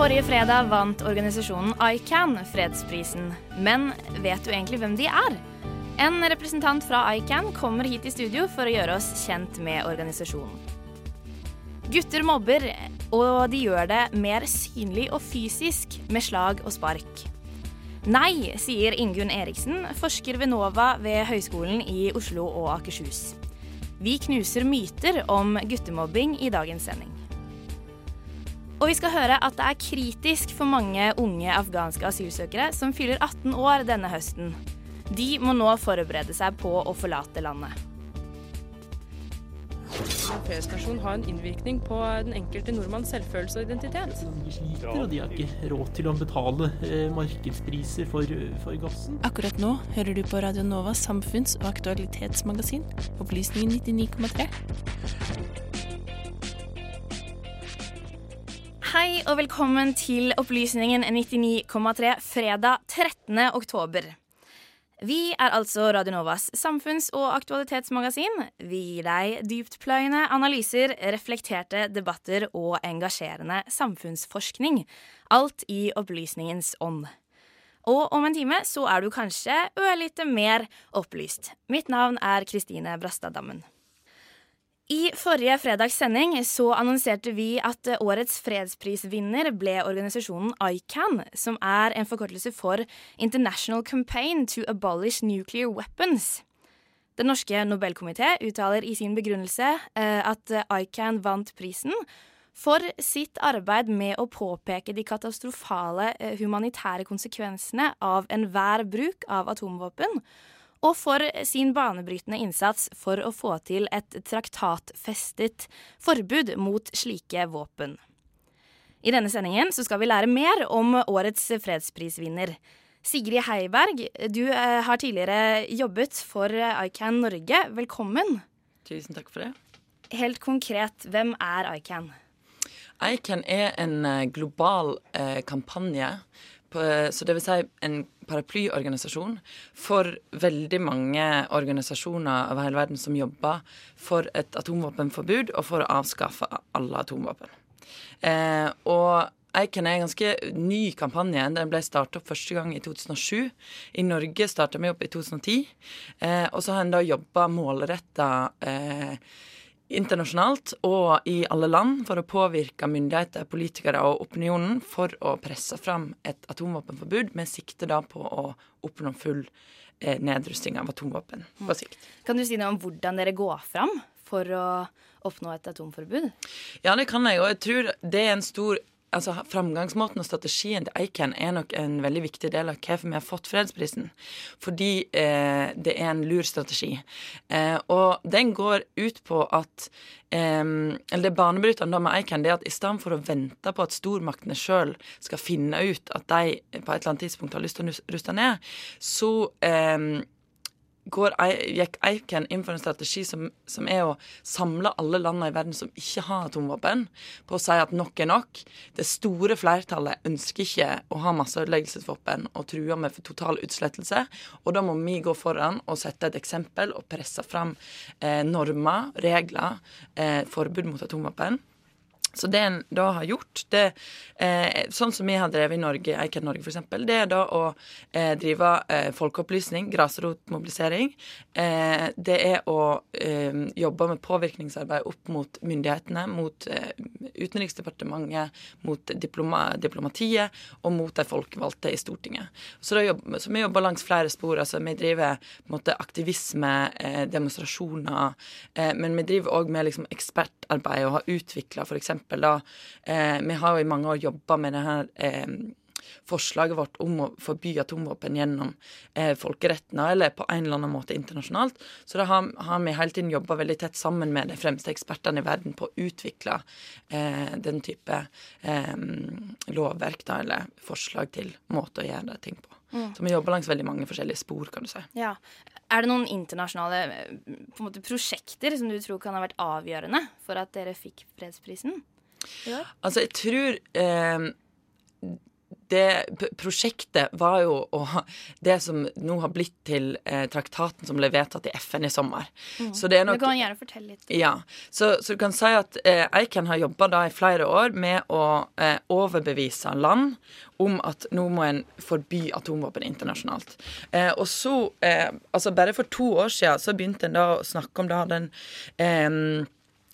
Forrige fredag vant organisasjonen ICAN fredsprisen. Men vet du egentlig hvem de er? En representant fra ICAN kommer hit i studio for å gjøre oss kjent med organisasjonen. Gutter mobber, og de gjør det mer synlig og fysisk med slag og spark. Nei, sier Ingunn Eriksen, forsker ved NOVA ved Høgskolen i Oslo og Akershus. Vi knuser myter om guttemobbing i dagens sending. Og vi skal høre at det er kritisk for mange unge afghanske asylsøkere som fyller 18 år denne høsten. De må nå forberede seg på å forlate landet. En feriestasjon har en innvirkning på den enkelte nordmanns selvfølelse og identitet. De sliter, og de har ikke råd til å betale eh, markedspriser for, for gassen. Akkurat nå hører du på Radio Novas samfunns- og aktualitetsmagasin, Opplysningen 99,3. Hei og velkommen til Opplysningen 99,3 fredag 13. oktober. Vi er altså Radio Novas samfunns- og aktualitetsmagasin. Vi gir deg dyptpløyende analyser, reflekterte debatter og engasjerende samfunnsforskning. Alt i opplysningens ånd. Og om en time så er du kanskje ørlite mer opplyst. Mitt navn er Kristine Brastad Dammen. I forrige fredags sending så annonserte vi at årets fredsprisvinner ble organisasjonen ICAN, som er en forkortelse for International Campaign to Abolish Nuclear Weapons. Den norske Nobelkomité uttaler i sin begrunnelse eh, at ICAN vant prisen for sitt arbeid med å påpeke de katastrofale eh, humanitære konsekvensene av enhver bruk av atomvåpen, og for sin banebrytende innsats for å få til et traktatfestet forbud mot slike våpen. I denne sendingen så skal vi lære mer om årets fredsprisvinner. Sigrid Heiberg, du eh, har tidligere jobbet for ICAN Norge. Velkommen. Tusen takk for det. Helt konkret, hvem er ICAN? ICAN er en eh, global eh, kampanje, så det vil si en paraplyorganisasjon for veldig mange organisasjoner over hele verden som jobber for et atomvåpenforbud og for å avskaffe alle atomvåpen. Eh, og Eiken er en ganske ny kampanje. Den ble startet opp første gang i 2007. I Norge starta vi opp i 2010. Eh, og så har en da jobba målretta eh, internasjonalt og i alle land for å påvirke myndigheter, politikere og opinionen for å presse fram et atomvåpenforbud med sikte da på å oppnå full eh, nedrusting av atomvåpen på sikt. Kan du si noe om hvordan dere går fram for å oppnå et atomforbud? Ja, det kan jeg, og jeg tror det er en stor altså Framgangsmåten og strategien til ICAN er nok en veldig viktig del av hvorfor vi har fått fredsprisen. Fordi eh, det er en lur strategi. Eh, og den går ut på at eh, Eller det banebrytende med ICAN det er at i stedet for å vente på at stormaktene sjøl skal finne ut at de på et eller annet tidspunkt har lyst til å ruste ned, så går, gikk Eiken inn for en strategi som, som, er å samle alle landene i verden som ikke har atomvåpen, på å si at nok er nok. Det store flertallet ønsker ikke å ha masseødeleggelsesvåpen og truer med total utslettelse. Og da må vi gå foran og sette et eksempel og presse fram eh, normer, regler, eh, forbud mot atomvåpen. Så det en da har gjort, det, eh, sånn som vi har drevet i Norge, Eiken Norge f.eks., det er da å eh, drive eh, folkeopplysning, grasrotmobilisering. Eh, det er å eh, jobbe med påvirkningsarbeid opp mot myndighetene, mot eh, Utenriksdepartementet, mot diploma, diplomatiet og mot de folkevalgte i Stortinget. Så, jobber, så vi jobber langs flere spor. altså Vi driver på en måte aktivisme, demonstrasjoner, men vi driver òg med liksom, ekspertarbeid og har utvikla f.eks da eh, Vi har jo i mange år jobba med det her eh, forslaget vårt om å forby atomvåpen gjennom eh, folkeretten, eller på en eller annen måte internasjonalt. Så da har, har vi hele tiden jobba veldig tett sammen med de fremste ekspertene i verden på å utvikle eh, den type eh, lovverk, da, eller forslag til måte å gjøre ting på. Mm. Så vi jobber langs veldig mange forskjellige spor, kan du si. Ja. Er det noen internasjonale på en måte, prosjekter som du tror kan ha vært avgjørende for at dere fikk fredsprisen? Altså, jeg tror eh, det prosjektet var jo det som nå har blitt til eh, traktaten som ble vedtatt i FN i sommer. Mm. Så det er nok, du kan gjerne fortelle litt. Ja. Så, så, du kan si at eh, Eiken har jobba i flere år med å eh, overbevise land om at nå må en forby atomvåpen internasjonalt. Eh, og så, eh, altså bare for to år siden så begynte en da å snakke om da den eh,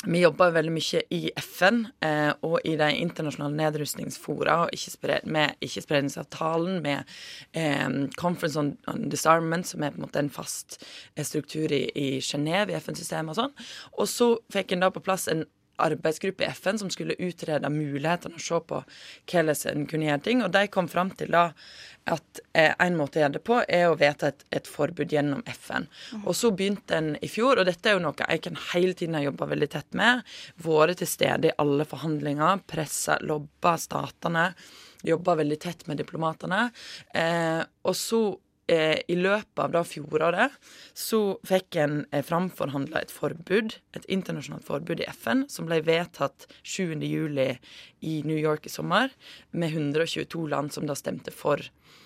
vi jobber veldig mye i FN eh, og i de internasjonale nedrustningsfora og ikke med ikkespredningsavtalen, med eh, Conference on, on, Disarmament, som er på en måte en fast eh, struktur i, i i FN-systemet og sånn. Og så fikk en da på plass en arbeidsgruppe i FN som skulle utrede mulighetene og se på hvordan en kunne gjøre ting. Og de kom fram til da at eh, en måte å gjøre det på, er å vedta et, et, forbud gjennom FN. Mm. Og så begynte en i fjor, og dette er jo noe jeg kan hele tiden har jobba veldig tett med. Vært til stede i alle forhandlinger, pressa, lobba statene. Jobba veldig tett med diplomatene. Eh, og så eh, i løpet av da fjoråret så fikk en eh, framforhandla et forbud, et internasjonalt forbud i FN, som ble vedtatt 7.7 i New York i sommer, med 122 land som da stemte for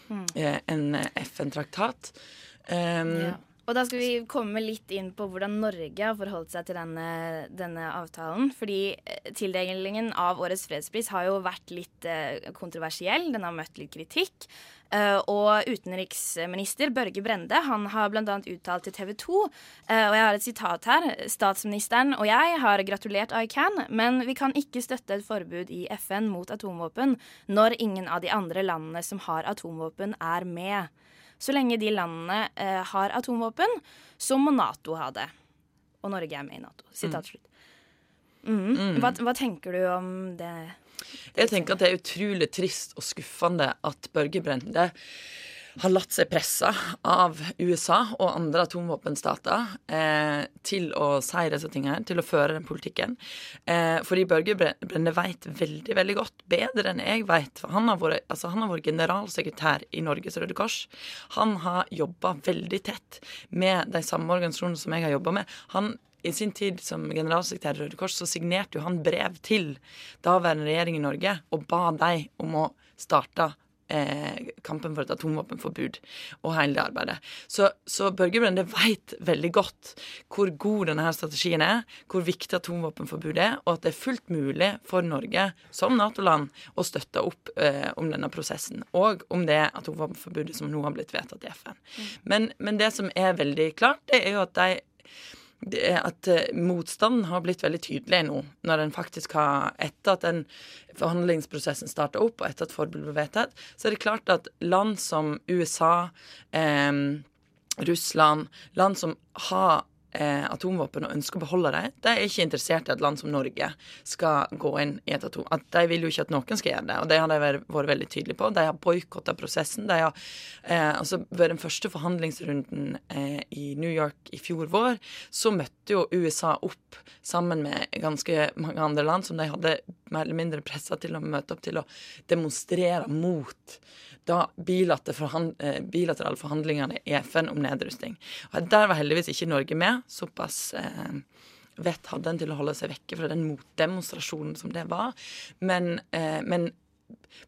mm. eh, en eh, FN-traktat. Um, ja. Og da skal vi komme litt inn på hvordan Norge har forholdt seg til denne, denne avtalen. Fordi eh, tildelingen av årets fredspris har jo vært litt eh, kontroversiell. Den har møtt litt kritikk. Uh, og utenriksminister Børge Brende han har bl.a. uttalt til TV 2, uh, og jeg har et sitat her, statsministeren og jeg har gratulert ICAN, men vi kan ikke støtte et forbud i FN mot atomvåpen når ingen av de andre landene som har atomvåpen, er med. Så lenge de landene eh, har atomvåpen, så må Nato ha det. Og Norge er med i Nato. Sitat mm. slutt. Mm. Mm. Hva, hva, tenker du om det? Jeg tenker at det er utrolig trist og skuffende at Børge Brende har latt seg presse av USA og andre atomvåpenstater eh, til å si disse tingene, til å føre den politikken. Eh, fordi Børge Brende vet veldig veldig godt, bedre enn jeg vet for han har vært, altså han har vært generalsekretær i Norges Røde Kors. Han har jobba veldig tett med de samme organisasjonene som jeg har jobba med. Han i sin tid som generalsekretær i Røde Kors så signerte jo han brev til daværende regjering i Norge og ba dem om å starte eh, kampen for et atomvåpenforbud og hele det arbeidet. Så, så Børge Brende veit veldig godt hvor god denne strategien er, hvor viktig atomvåpenforbudet er, og at det er fullt mulig for Norge som Nato-land å støtte opp eh, om denne prosessen, og om det atomvåpenforbudet som nå har blitt vedtatt i FN. Mm. Men, men det som er veldig klart, det er jo at de at eh, motstanden har blitt veldig tydelig nå, når en faktisk har Etter at den forhandlingsprosessen starta opp, og etter at forbudet ble vedtatt, så er det klart at land som USA, eh, Russland, land som har eh, atomvåpen og ønsker å beholde dem, de er ikke interessert i at land som Norge skal gå inn i et atom... At de vil jo ikke at noen skal gjøre det, og det har de vært, veldig tydelige på. De har boikotta prosessen. De har eh, altså Ved den første forhandlingsrunden eh, i New York i fjor vår, så møtte jo USA opp sammen med ganske mange andre land som de hadde mer eller mindre pressa til å møte opp til å demonstrere mot da eh, bilaterale forhandlingene i FN om nedrusting. Og Der var heldigvis ikke Norge med. Såpass eh, vett hadde en til å holde seg vekke fra den motdemonstrasjonen som det var. Men, eh, men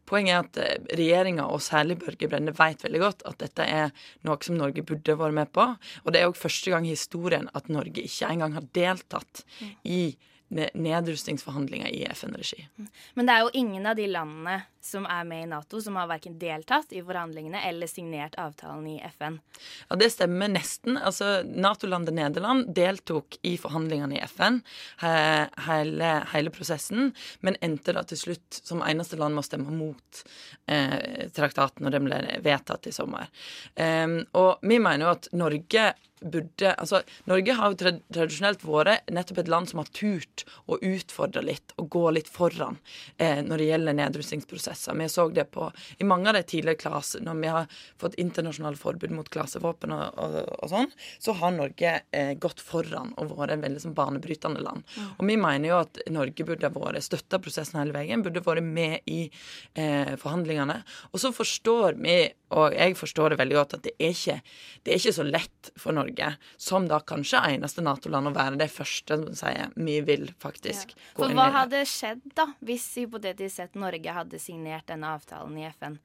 Poenget er at eh, regjeringa, og særlig Børge Brende, vet veldig godt at dette er noe som Norge burde vært med på. Og det er òg første gang i historien at Norge ikke engang har deltatt i ne- nedrustningsforhandlinger i FN-regi. Men det er jo ingen av de landene som er med i Nato, som har verken deltatt i forhandlingene eller signert avtalen i FN. Ja, Det stemmer nesten. Altså, Nato-landet Nederland deltok i forhandlingene i FN hele, hele prosessen, men endte da til slutt som eneste land med å stemme mot eh, traktaten når den ble vedtatt i sommer. Um, og vi mener jo at Norge burde Altså, Norge har jo trad tradisjonelt vært nettopp et land som har turt å utfordre litt og gå litt foran eh, når det gjelder nedrustningsprosesser. Vi så det på i mange av de tidligere klasse, når vi har fått internasjonale forbud mot klasevåpen og, og, og sånn, så har Norge eh, gått foran og vært et veldig sånn banebrytende land. Og vi mener jo at Norge burde ha vært støtta prosessen hele veien, burde vært med i eh, forhandlingene. Og så forstår vi, og jeg forstår det veldig godt, at det er ikke, det er ikke så lett for Norge, som da kanskje eneste Nato-land, å være det første som sier vi vil faktisk gå For inn hva i det. hadde skjedd da, hvis hypotetisk sett Norge hadde signert denne avtalen i FN?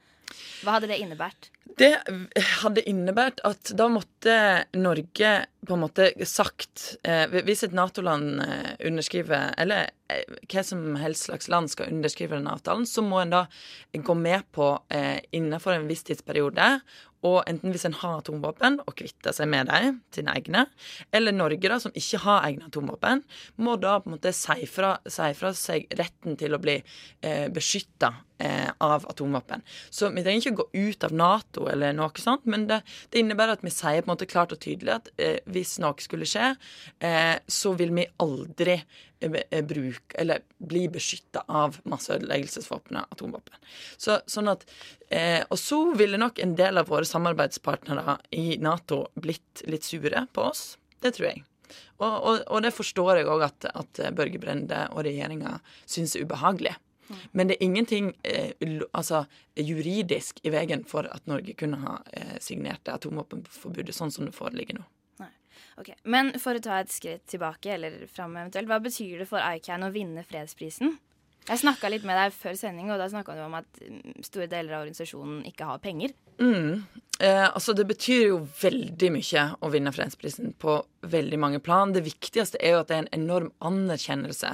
Hva hadde det innebært? Det hadde innebært at da måtte Norge på en måte sagt eh, Hvis et Nato-land eh, underskriver, eller eh, hva som helst slags land skal underskrive denne avtalen, så må en da gå med på eh, innenfor en viss tidsperiode og enten hvis en har atomvåpen, og kvitter seg med dem, sine egne, eller Norge, da, som ikke har egne atomvåpen, må da på en måte si fra, si fra seg retten til å bli eh, beskytta eh, av atomvåpen. Så vi trenger ikke gå ut av Nato eller noe sånt, men det, det innebærer at vi sier på en måte klart og tydelig at eh, hvis noe skulle skje, eh, så vil vi aldri eh, bruke eller bli beskytta av masseødeleggelsesvåpen, atomvåpen. Så, sånn at, eh, og så ville nok en del av våre samarbeidspartnere i Nato blitt litt sure på oss. Det tror jeg. Og, og, og det forstår jeg òg at, at Børge Brende og regjeringa syns er ubehagelig. Men det er ingenting eh, altså, juridisk i veien for at Norge kunne ha eh, signert atomvåpenforbudet sånn som det foreligger nå. Ok, Men for å ta et skritt tilbake, eller fram eventuelt, hva betyr det for ICAN å vinne fredsprisen? Jeg snakka litt med deg før sending, og da snakka du om at mm, store deler av organisasjonen ikke har penger. Mm. Eh, altså Det betyr jo veldig mye å vinne fredsprisen på veldig mange plan. Det viktigste er jo at det er en enorm anerkjennelse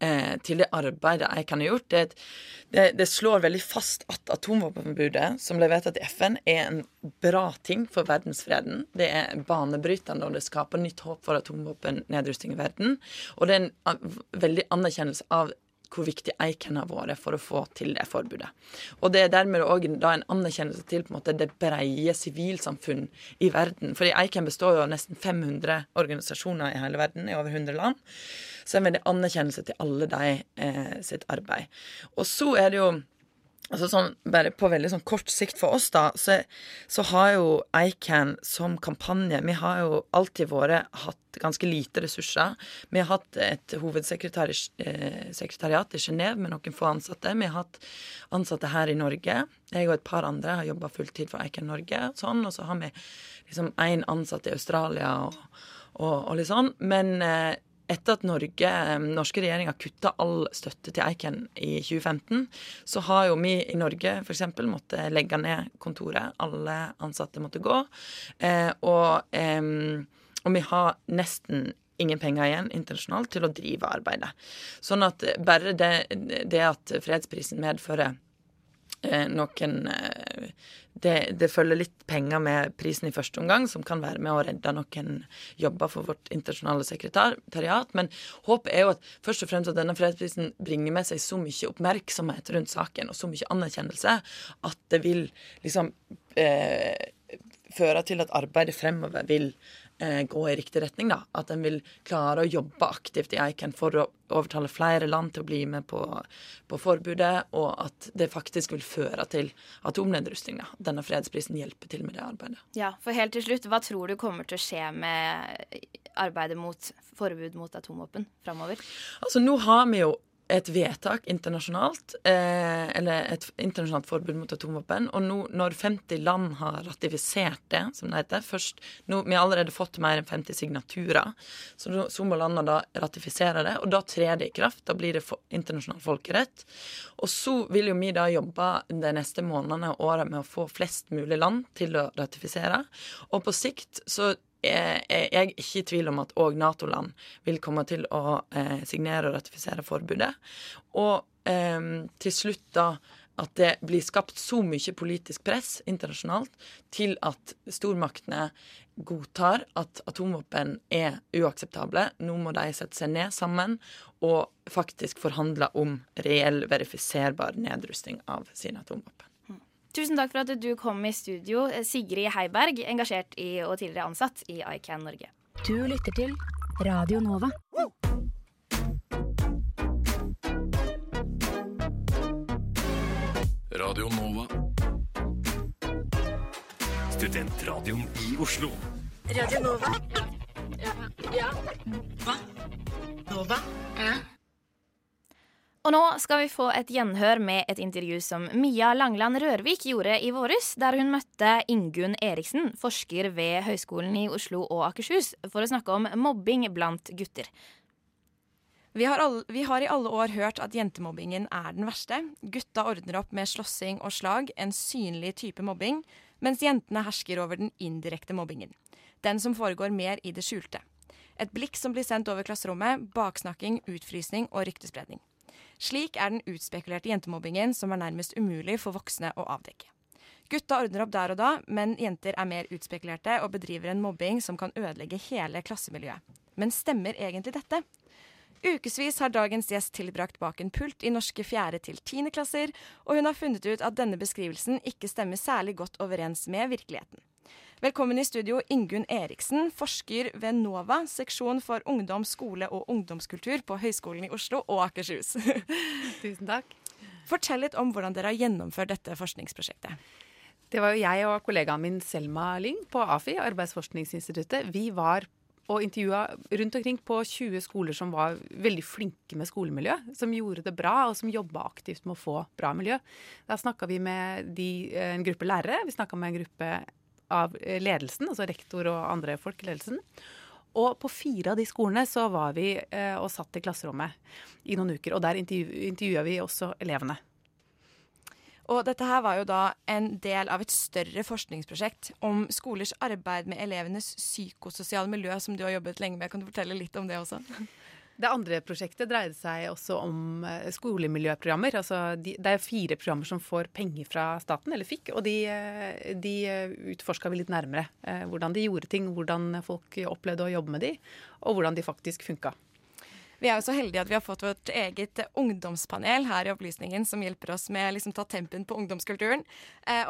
eh, til det arbeidet jeg kan ha gjort. Det, et- det, det slår veldig fast at atomvåpenforbudet, som ble vedtatt i FN, er en bra ting for verdensfreden. Det er banebrytende, og det skaper nytt håp for atomvåpennedrusting i verden. Og det er en veldig anerkjennelse av hvor viktig Eiken har vært for å få til det forbudet. Og det er dermed òg en anerkjennelse til på en måte det breie sivilsamfunn i verden. Fordi Eiken består jo av nesten 500 organisasjoner i hele verden, i over 100 land. Så en veldig anerkjennelse til alle de eh, sitt arbeid. Og så er det jo Altså sånn, bare på veldig sånn kort sikt for oss, da, så, så har jo ICAN som kampanje Vi har jo alltid vært hatt ganske lite ressurser. Vi har hatt et hovedsekretariat i Genéve med noen få ansatte. Vi har hatt ansatte her i Norge. Jeg og et par andre har jobba fulltid for ICAN Norge. Sånn, og så har vi liksom én ansatt i Australia og, og, og litt sånn. Men eh, etter at Norge, eh, norske regjeringa kutta all støtte til Eiken i 2015, så har jo vi i Norge f.eks. måttet legge ned kontoret. Alle ansatte måtte gå. Eh, og, eh, og vi har nesten ingen penger igjen internasjonalt til å drive arbeidet. Sånn at bare det, det at fredsprisen medfører noen eh, det, det følger litt penger med prisen i første omgang, som kan være med å redde noen jobber for vårt internasjonale sekretariat. Men håpet er jo at først og fremst at denne fredsprisen bringer med seg så mye oppmerksomhet rundt saken, og så mye anerkjennelse, at det vil liksom eh, føre til at arbeidet fremover vil eh, gå i riktig retning. da, At en vil klare å jobbe aktivt i ICAN for å overtale flere land til å bli med på, på forbudet, og at det faktisk vil føre til atomnedrustning. da. Denne fredsprisen hjelper til med det arbeidet. Ja, for helt til slutt, Hva tror du kommer til å skje med arbeidet mot forbud mot atomvåpen framover? Altså, nå har vi jo et vedtak internasjonalt, eh, eller et internasjonalt forbud mot atomvåpen. Og nå når 50 land har ratifisert det, som det heter først, nå, Vi har allerede fått mer enn 50 signaturer, så, så må landene da ratifisere det. Og da trer det i kraft. Da blir det for, internasjonal folkerett. Og så vil jo vi da jobbe de neste månedene og årene med å få flest mulig land til å ratifisere. Og på sikt så jeg er ikke i tvil om at òg Nato-land vil komme til å eh, signere og ratifisere forbudet. Og eh, til slutt da at det blir skapt så mye politisk press internasjonalt til at stormaktene godtar at atomvåpen er uakseptable. Nå må de sette seg ned sammen og faktisk forhandle om reell, verifiserbar nedrusting av sine atomvåpen. Tusen takk for at du kom i studio, Sigrid Heiberg, engasjert i og tidligere ansatt i ICAN Norge. Du lytter til Radio Nova. Radio Nova. Studentradioen i Oslo. Radio Nova. Ja. ja. Hva? Nova? Ja. Og nå skal vi få et gjenhør med et intervju som Mia Langland Rørvik gjorde i våres, der hun møtte Ingunn Eriksen, forsker ved Høgskolen i Oslo og Akershus, for å snakke om mobbing blant gutter. Vi har, alle, vi har, i alle år hørt at jentemobbingen er den verste. Gutta ordner opp med slåssing og slag, en synlig type mobbing, mens jentene hersker over den indirekte mobbingen. Den som foregår mer i det skjulte. Et blikk som blir sendt over klasserommet, baksnakking, utfrysning og ryktespredning. Slik er den utspekulerte jentemobbingen som er nærmest umulig for voksne å avdekke. Gutta ordner opp der og da, men jenter er mer utspekulerte og bedriver en mobbing som kan ødelegge hele klassemiljøet. Men stemmer egentlig dette? Ukevis har dagens gjest tilbrakt bak en pult i norske fjerde til tiende klasser, og hun har funnet ut at denne beskrivelsen ikke stemmer særlig godt overens med virkeligheten. Velkommen i studio, Ingunn Eriksen, forsker ved NOVA, seksjon for ungdom, skole og ungdomskultur på Høgskolen i Oslo og Akershus. Tusen takk. Fortell litt om hvordan dere har gjennomført dette forskningsprosjektet. Det var jo jeg og kollegaen min Selma Lyng på AFI, Arbeidsforskningsinstituttet. Vi var og intervjua rundt omkring på 20 skoler som var veldig flinke med skolemiljø. Som gjorde det bra, og som jobba aktivt med å få bra miljø. Da snakka vi med de, en gruppe lærere, vi snakka med en gruppe av ledelsen, altså rektor og andre folk i ledelsen. Og på fire av de skolene så var vi eh, og satt i klasserommet i noen uker. Og der intervjua vi også elevene. Og dette her var jo da en del av et større forskningsprosjekt om skolers arbeid med elevenes psykososiale miljø, som du har jobbet lenge med. Kan du fortelle litt om det også? Det andre prosjektet dreide seg også om eh, skolemiljøprogrammer. Altså de, det er fire programmer som får penger fra staten, eller fikk. Og de, eh, de eh, utforska vi litt nærmere. Hvordan de gjorde ting, hvordan folk opplevde å jobbe med de, og hvordan de faktisk funka. Vi er jo så heldige at vi har fått vårt eget ungdomspanel her i Opplysningen, som hjelper oss med å liksom, ta tempen på ungdomskulturen.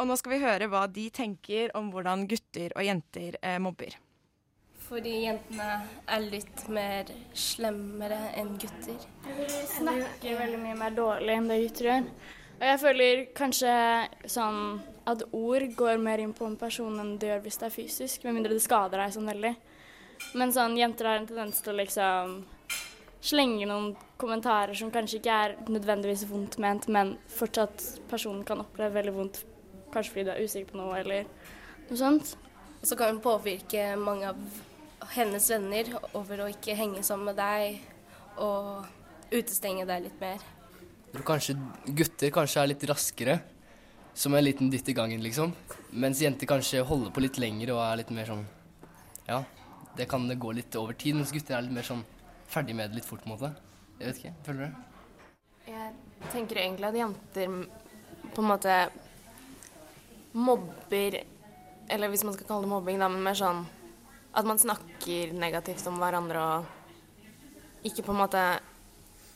Og nå skal vi høre hva de tenker om hvordan gutter og jenter mobber. Fordi jentene er litt mer slemmere enn gutter. De snakker veldig mye mer dårlig enn det gutter gjør. Og jeg føler kanskje sånn at ord går mer inn på en person enn det gjør hvis det er fysisk, med mindre det skader deg sånn veldig. Men sånn, jenter har en tendens til å liksom slenge noen kommentarer som kanskje ikke er nødvendigvis vondt ment, men fortsatt personen kan oppleve veldig vondt, kanskje fordi du er usikker på noe eller noe sånt. Så kan hun påvirke mange av hennes venner over å ikke henge sammen med deg og utestenge deg litt mer. Tror kanskje gutter kanskje er litt raskere, som en liten dytt i gangen, liksom. Mens jenter kanskje holder på litt lenger og er litt mer sånn Ja, det kan gå litt over tid, mens gutter er litt mer sånn ferdig med det litt fort, på en måte. Jeg vet ikke. Føler du det? Jeg tenker egentlig at jenter på en måte mobber Eller hvis man skal kalle det mobbing, da, men mer sånn at man snakker negativt om hverandre og ikke på en måte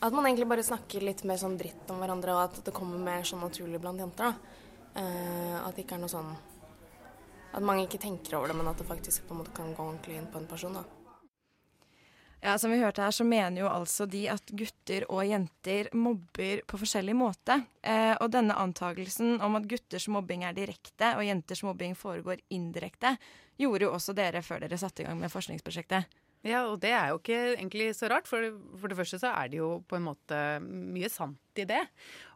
At man egentlig bare snakker litt mer sånn dritt om hverandre, og at det kommer mer sånn naturlig blant jenter. da. Eh, at det ikke er noe sånn At mange ikke tenker over det, men at det faktisk på en måte kan gå ordentlig inn på en person. da. Ja, Som vi hørte her, så mener jo altså de at gutter og jenter mobber på forskjellig måte. Eh, og denne antakelsen om at gutters mobbing er direkte og jenters mobbing foregår indirekte, gjorde jo også dere før dere satte i gang med forskningsprosjektet. Ja, og det er jo ikke egentlig så rart. For, for det første så er det jo på en måte mye sant i det.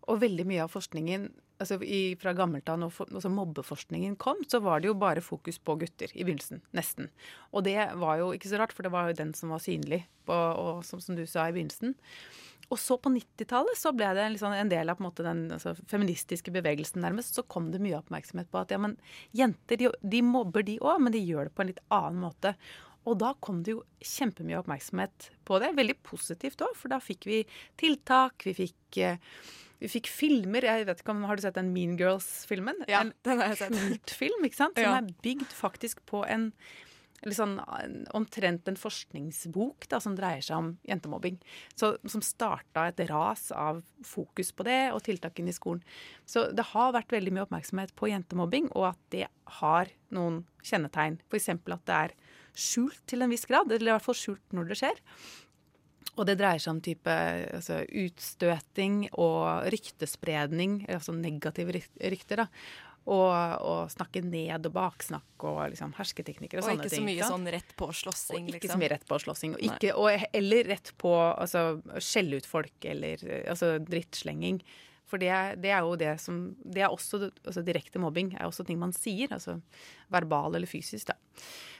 Og veldig mye av forskningen altså i, Fra gammelt av, når mobbeforskningen kom, så var det jo bare fokus på gutter i begynnelsen. Nesten. Og det var jo ikke så rart, for det var jo den som var synlig, på, og, som, som, du sa i begynnelsen. og så på 90-tallet så ble det liksom en del av en måte den altså, feministiske bevegelsen nærmest. Så kom det mye oppmerksomhet på at ja, men jenter de, de mobber de òg, men de gjør det på en litt annen måte. Og da kom det jo kjempemye oppmerksomhet på det. Veldig positivt òg, for da fikk vi tiltak. Vi fikk, eh, vi fikk filmer. Jeg vet ikke om, Har du sett den Mean Girls-filmen? Ja, en den har jeg sett. kultfilm, ikke sant? Som Ja. er bygd faktisk på en eller sånn, omtrent en forskningsbok da, som dreier seg om jentemobbing. Så, som starta et ras av fokus på det og tiltakene i skolen. Så det har vært veldig mye oppmerksomhet på jentemobbing, og at det har noen kjennetegn. F.eks. at det er skjult til en viss grad, eller i hvert fall skjult når det skjer. Og det dreier seg om type altså, utstøting og ryktespredning, altså negative rykter. da. Og, og snakke ned og baksnakk og liksom hersketeknikker og, Og sånne ikke så mye sånn rett på slåssing, Og ikke liksom. så mye rett på slåssing. Og ikke, og, eller rett på altså, skjelle ut folk eller altså, drittslenging. For det, det er jo det som Det er også altså, direkte mobbing er også ting man sier. Altså verbal eller fysisk, da.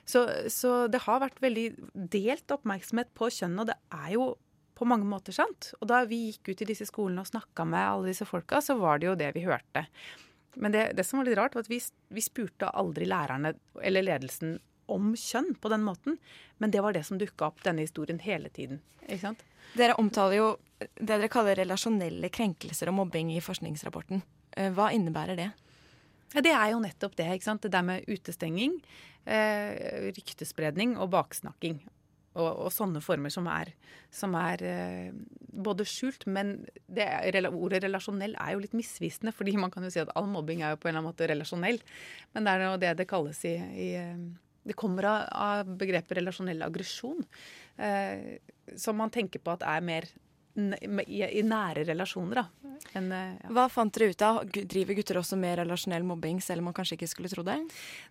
Så, så det har vært veldig delt oppmerksomhet på kjønn, og det er jo på mange måter sant. Og da vi gikk ut i disse skolene og snakka med alle disse folka, så var det jo det vi hørte. Men det, det som var litt rart, var at vi, vi spurte aldri lærerne eller ledelsen om kjønn på den måten. Men det var det som dukka opp denne historien hele tiden. Ikke sant? Dere omtaler jo det dere kaller relasjonelle krenkelser og mobbing i forskningsrapporten. Eh, Hva innebærer det? Ja, det er jo nettopp det. ikke sant? Det der med utestenging, eh, ryktespredning og baksnakking. Og, og sånne former som er, som er eh, både skjult, men det ordet relasjonell er jo litt misvisende. fordi man kan jo si at all mobbing er jo på en eller annen måte relasjonell. Men det er jo det det kalles i, i eh, Det kommer av, av begrepet relasjonell aggresjon. Eh, som man tenker på at er mer i, i nære relasjoner, da. enn, eh, ja. Hva fant dere ut av? Driver gutter også med relasjonell mobbing, selv om man kanskje ikke skulle tro det?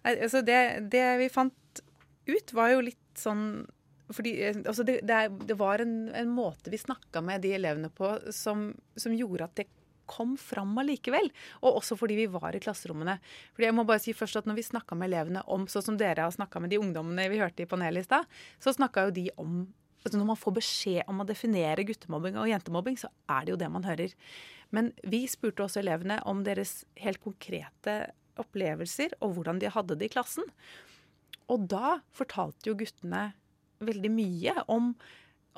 Nei, altså det, det vi fant ut, var jo litt sånn fordi eh, altså det, det, er, det var en, en måte vi snakka med de elevene på som, som gjorde at det kom fram allikevel. Og også fordi vi var i klasserommene. Fordi jeg må bare si først at Når vi snakka med elevene om sånn som dere har snakka med de ungdommene vi hørte i panelet i stad, så snakka jo de om altså Når man får beskjed om å definere guttemobbing og jentemobbing, så er det jo det man hører. Men vi spurte også elevene om deres helt konkrete opplevelser og hvordan de hadde det i klassen. Og da fortalte jo guttene veldig mye om,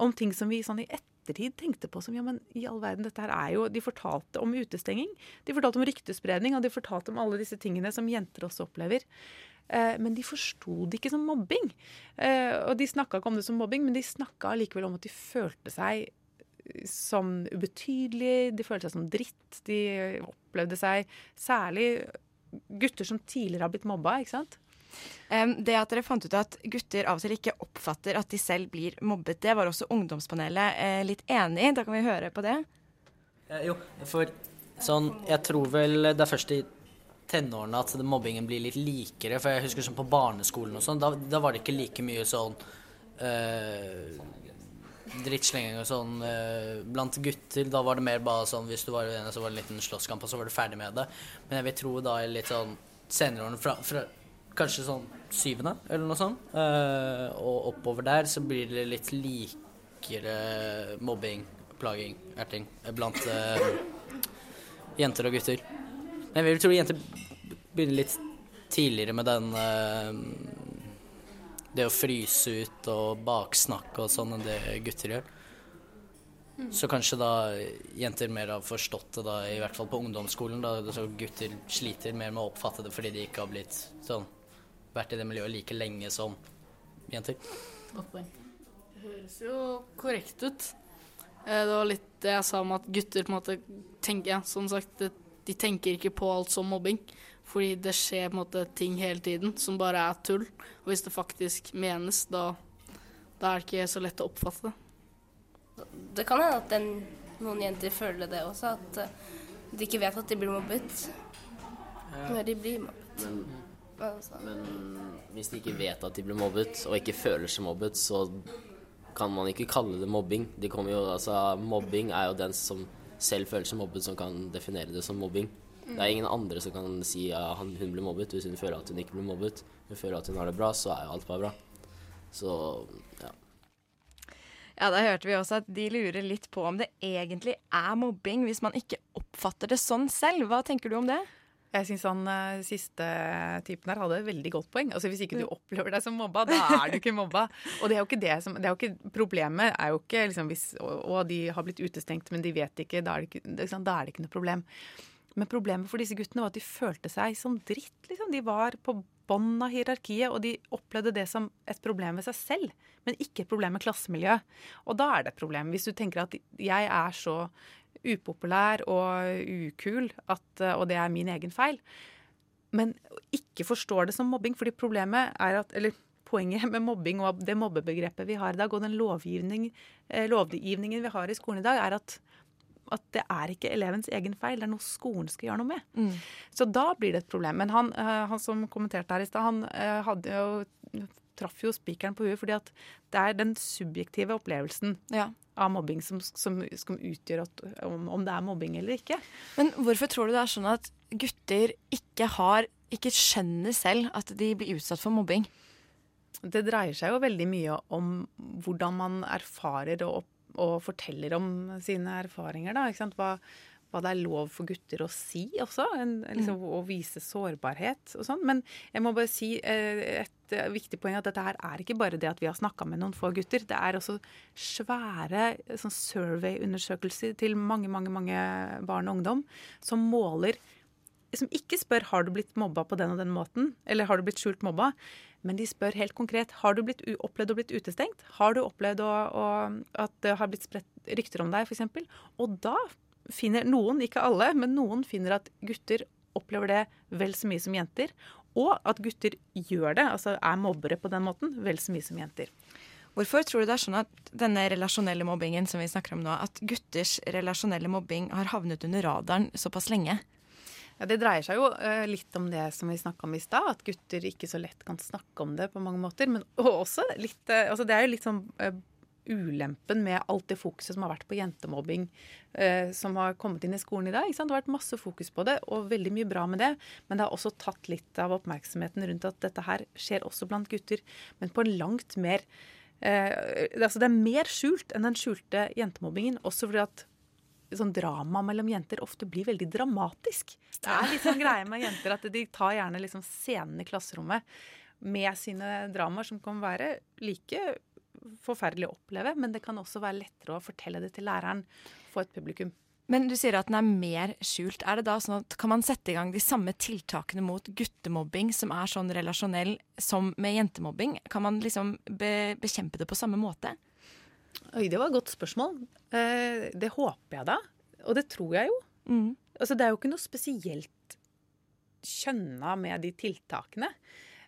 om ting som vi sånn i ettertid tenkte på som ja, men i all verden, dette her er jo De fortalte om utestenging, de fortalte om ryktespredning, og de fortalte om alle disse tingene som jenter også opplever. Eh, men de forsto det ikke som mobbing. Eh, og de snakka ikke om det som mobbing, men de snakka allikevel om at de følte seg som ubetydelige, de følte seg som dritt. De opplevde seg Særlig gutter som tidligere har blitt mobba, ikke sant. Det at dere fant ut at gutter av og til ikke oppfatter at de selv blir mobbet, det var også ungdomspanelet eh, litt enig i. Da kan vi høre på det. Jo, for sånn Jeg tror vel det er først i tenårene at mobbingen blir litt likere. For jeg husker sånn på barneskolen og sånn, da, da var det ikke like mye sånn eh, drittslenging og sånn eh, blant gutter. Da var det mer bare sånn hvis du var uenig, så var det en liten slåsskamp, og så var du ferdig med det. Men jeg vil tro da i litt sånn senere årene, fra, fra kanskje sånn syvende eller noe sånt, Uh, og oppover der, så blir det litt likere mobbing, plaging, erting blant uh, jenter og gutter. Men jeg vil tro jenter begynner litt tidligere med den uh, Det å fryse ut og baksnakke og sånn enn det gutter gjør. Så kanskje da jenter mer har forstått det, da, i hvert fall på ungdomsskolen. da, Så gutter sliter mer med å oppfatte det fordi de ikke har blitt sånn vært i det miljøet like lenge som jenter. Godt poeng. Det høres jo korrekt ut. Eh, Det var litt det jeg sa om at gutter på en måte tenker ja, som sagt, de tenker ikke på alt som mobbing. Fordi det skjer på en måte ting hele tiden som bare er tull. Og hvis det faktisk menes, da, da er det ikke så lett å oppfatte det. Det kan hende at den, noen jenter føler det også, at eh, de ikke vet at de blir mobbet når de blir mobbet. Men, Altså. men hvis de ikke vet at de blir mobbet, og ikke føler seg mobbet, så kan man ikke kalle det mobbing. De jo, altså, mobbing er jo den som selv føler seg mobbet, som kan definere det som mobbing. Det er ingen andre som kan si at ja, hun blir mobbet, hvis hun føler at hun ikke blir mobbet. Hun føler at hun har det bra, så er jo alt bare bra. Så ja. Ja, Da hørte vi også at de lurer litt på om det egentlig er mobbing hvis man ikke oppfatter det sånn selv. Hva tenker du om det? Jeg syns han eh, siste typen her hadde et veldig godt poeng. Altså Hvis ikke du opplever deg som mobba, da er du ikke mobba. Og det er jo ikke det som det er jo ikke, Problemet er jo ikke liksom hvis Og de har blitt utestengt, men de vet ikke. Da er det ikke, da er det ikke noe problem. Men problemet for disse guttene var at de følte seg som dritt. Liksom. De var på bånn av hierarkiet, og de opplevde det som et problem med seg selv, men ikke et problem med klassemiljøet. Og da er det et problem. Hvis du tenker at jeg er så upopulær og ukul, at, og det er min egen feil, men ikke forstår det som mobbing, fordi problemet er at eller Poenget med mobbing og det mobbebegrepet vi har i dag, og den lovgivning, eh, lovgivningen vi har i skolen i dag, er at at det er ikke elevens egen feil, det er noe skolen skal gjøre noe med. Mm. Så da blir det et problem. Men han, eh, han som kommenterte her i stad, han eh, hadde jo traff jo spikeren på huet, fordi at det er den subjektive opplevelsen ja. av mobbing som, som, som utgjør at, om, om, det er mobbing eller ikke. Men hvorfor tror du det er sånn at gutter ikke har ikke skjønner selv at de blir utsatt for mobbing? Det dreier seg jo veldig mye om hvordan man erfarer og, og forteller om sine erfaringer. Da, hva, hva, det er lov for gutter å si også. En, liksom, mm. Å vise sårbarhet og sånn. Men jeg må bare si eh, et viktig poeng at dette her er ikke bare det at vi har snakka med noen få gutter. Det er også svære sånn survey-undersøkelser til mange, mange, mange barn og ungdom som måler som ikke spør har du blitt mobba på den og den måten, eller har du blitt skjult mobba, men de spør helt konkret har du blitt, opplevd å blitt utestengt. Har du opplevd å, å, at det har blitt spredt rykter om deg, f.eks.? Og da finner noen, ikke alle, men noen finner at gutter opplever det vel så mye som jenter. Og at gutter gjør det, altså er mobbere på den måten, vel så mye som jenter. Hvorfor tror du det er sånn at denne relasjonelle mobbingen som vi snakker om nå, at gutters relasjonelle mobbing har havnet under radaren såpass lenge? Ja, Det dreier seg jo uh, litt om det som vi snakka om i stad, at gutter ikke så lett kan snakke om det på mange måter. Men også litt uh, altså Det er jo litt sånn uh, ulempen med alt det fokuset som har vært på jentemobbing eh, som har kommet inn i skolen i dag. Det har vært masse fokus på det, og veldig mye bra med det. Men det har også tatt litt av oppmerksomheten rundt at dette her skjer også blant gutter, men på en langt mer eh, altså Det er mer skjult enn den skjulte jentemobbingen, også fordi at sånn drama mellom jenter ofte blir veldig dramatisk. Det er litt sånn greie med jenter at de tar gjerne liksom scenen i klasserommet med sine dramaer, som kan være like forferdelig å oppleve, men det kan også være lettere å fortelle det til læreren, for et publikum. Men du sier at den er mer skjult. Er det da sånn at Kan man sette i gang de samme tiltakene mot guttemobbing som er sånn relasjonell som med jentemobbing? Kan man liksom be bekjempe det på samme måte? Oi, det var et godt spørsmål. Eh, det håper jeg da. Og det tror jeg jo. Mm. Altså, det er jo ikke noe spesielt kjønna med de tiltakene.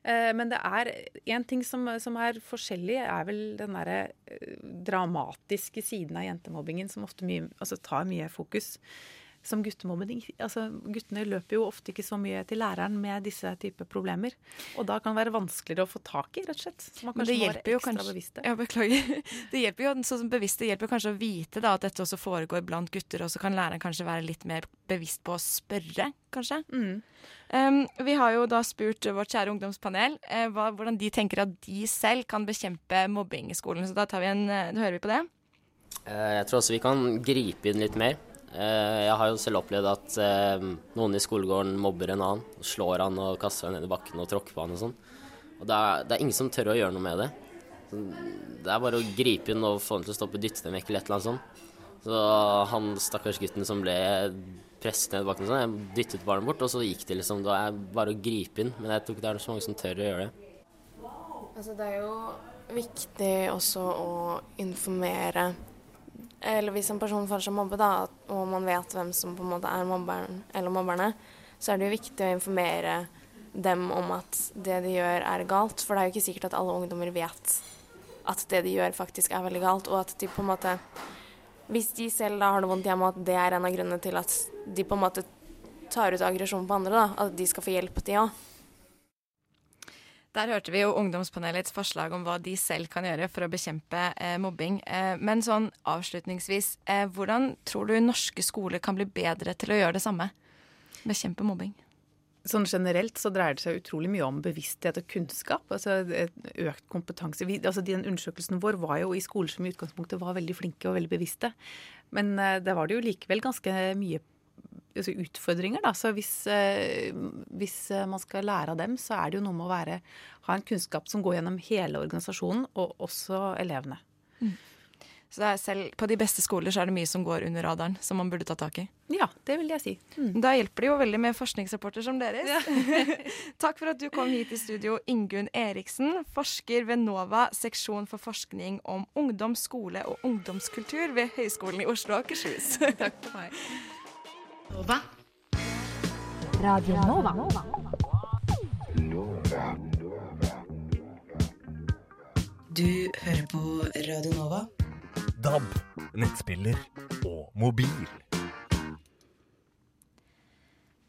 Eh, men det er én ting som, som, er forskjellig, er vel den derre eh, dramatiske siden av jentemobbingen som ofte mye, altså tar mye fokus som guttemobbing. Altså, guttene løper jo ofte ikke så mye til læreren med disse typer problemer. Og da kan det være vanskeligere å få tak i, rett og slett. Så man kanskje må være ekstra kanskje, bevisste. Ja, beklager. Det hjelper jo sånn bevisste hjelper kanskje å vite da, at dette også foregår blant gutter, og så kan læreren kanskje være litt mer bevisst på å spørre, kanskje. Mm. Um, vi har jo da spurt vårt kjære ungdomspanel uh, hva, hvordan de tenker at de selv kan bekjempe mobbing i skolen. Så da, en, uh, da hører vi på det. Uh, jeg tror også vi kan gripe inn litt mer. Eh, jeg har jo selv opplevd at eh, noen i skolegården mobber en annen. Slår han og kaster han ned i bakken og tråkker på han og sånn. Og det er, det er, ingen som tør å gjøre noe med det. Det er bare å gripe inn og få han til å stoppe, dytte dem vekk eller et eller annet sånt. Så han stakkars gutten som ble presset ned i bakken, sånn, jeg dyttet barnet bort, og så gikk det liksom. Det er bare å gripe inn. Men jeg tror ikke det er så mange som tør å gjøre det. Altså, det er jo viktig også å informere eller hvis en person føler seg mobbet, da, og man vet hvem som på en måte er mobberen eller mobberne, så er det jo viktig å informere dem om at det de gjør, er galt. For det er jo ikke sikkert at alle ungdommer vet at det de gjør, faktisk er veldig galt. Og at de på en måte Hvis de selv da har det vondt hjemme, at det er en av grunnene til at de på en måte tar ut aggresjon på andre, da, at de skal få hjelp, de òg. Der hørte vi jo ungdomspanelets forslag om hva de selv kan gjøre for å bekjempe eh, mobbing. Eh, men sånn avslutningsvis, eh, hvordan tror du norske skoler kan bli bedre til å gjøre det samme? Bekjempe mobbing? Sånn generelt så dreier det seg utrolig mye om bevissthet og kunnskap. altså Økt kompetanse. Vi, altså Den undersøkelsen vår var jo i skoler som i utgangspunktet var veldig flinke og veldig bevisste. Men uh, der var det jo likevel ganske mye altså, utfordringer. da, så Hvis, uh, hvis uh, man skal lære av dem, så er det jo noe med å være, ha en kunnskap som går gjennom hele organisasjonen, og også elevene. Mm. Så selv på de beste skoler så er det mye som går under radaren, som man burde ta tak i. Ja, det vil jeg si. Mm. Da hjelper det jo veldig med forskningsrapporter som deres. Ja. Takk for at du kom hit i studio, Ingunn Eriksen, forsker ved NOVA, seksjon for forskning om ungdom, skole og ungdomskultur ved Høgskolen i Oslo og Akershus. Takk for meg. Nova. Radio Nova. Du hører på Radio Nova. DAB, nettspiller og mobil.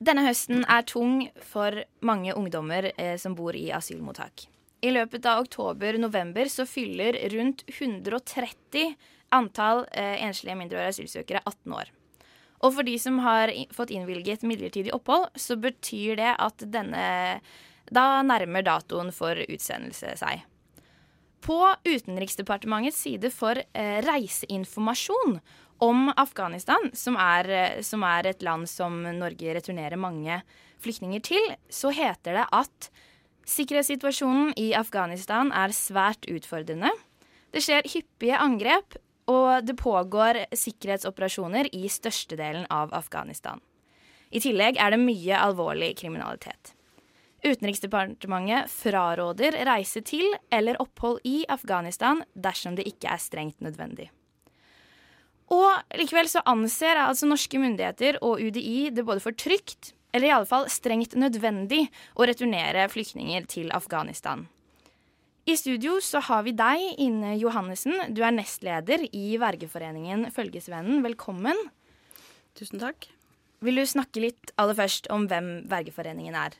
Denne høsten er tung for mange ungdommer eh, som bor i asylmottak. I løpet av oktober-november så fyller rundt 130 antall eh, enslige mindreårige asylsøkere 18 år. Og for de som har fått innvilget midlertidig opphold, så betyr det at denne Da nærmer datoen for utsendelse seg. På Utenriksdepartementets side for eh, reiseinformasjon om Afghanistan, som er, som er, et land som Norge returnerer mange flyktninger til, så heter det at sikkerhetssituasjonen i Afghanistan er svært utfordrende. Det skjer hyppige angrep, og det pågår sikkerhetsoperasjoner i størstedelen av Afghanistan. I tillegg er det mye alvorlig kriminalitet. Utenriksdepartementet fraråder reise til eller opphold i Afghanistan dersom det ikke er strengt nødvendig. Og likevel så anser altså norske myndigheter og UDI det både for trygt, eller i alle fall strengt nødvendig, å returnere flyktninger til Afghanistan. I studio så har vi deg, Ine Johannessen. Du er nestleder i vergeforeningen Følgesvennen. Velkommen. Tusen takk. Vil du snakke litt aller først om hvem Vergeforeningen er?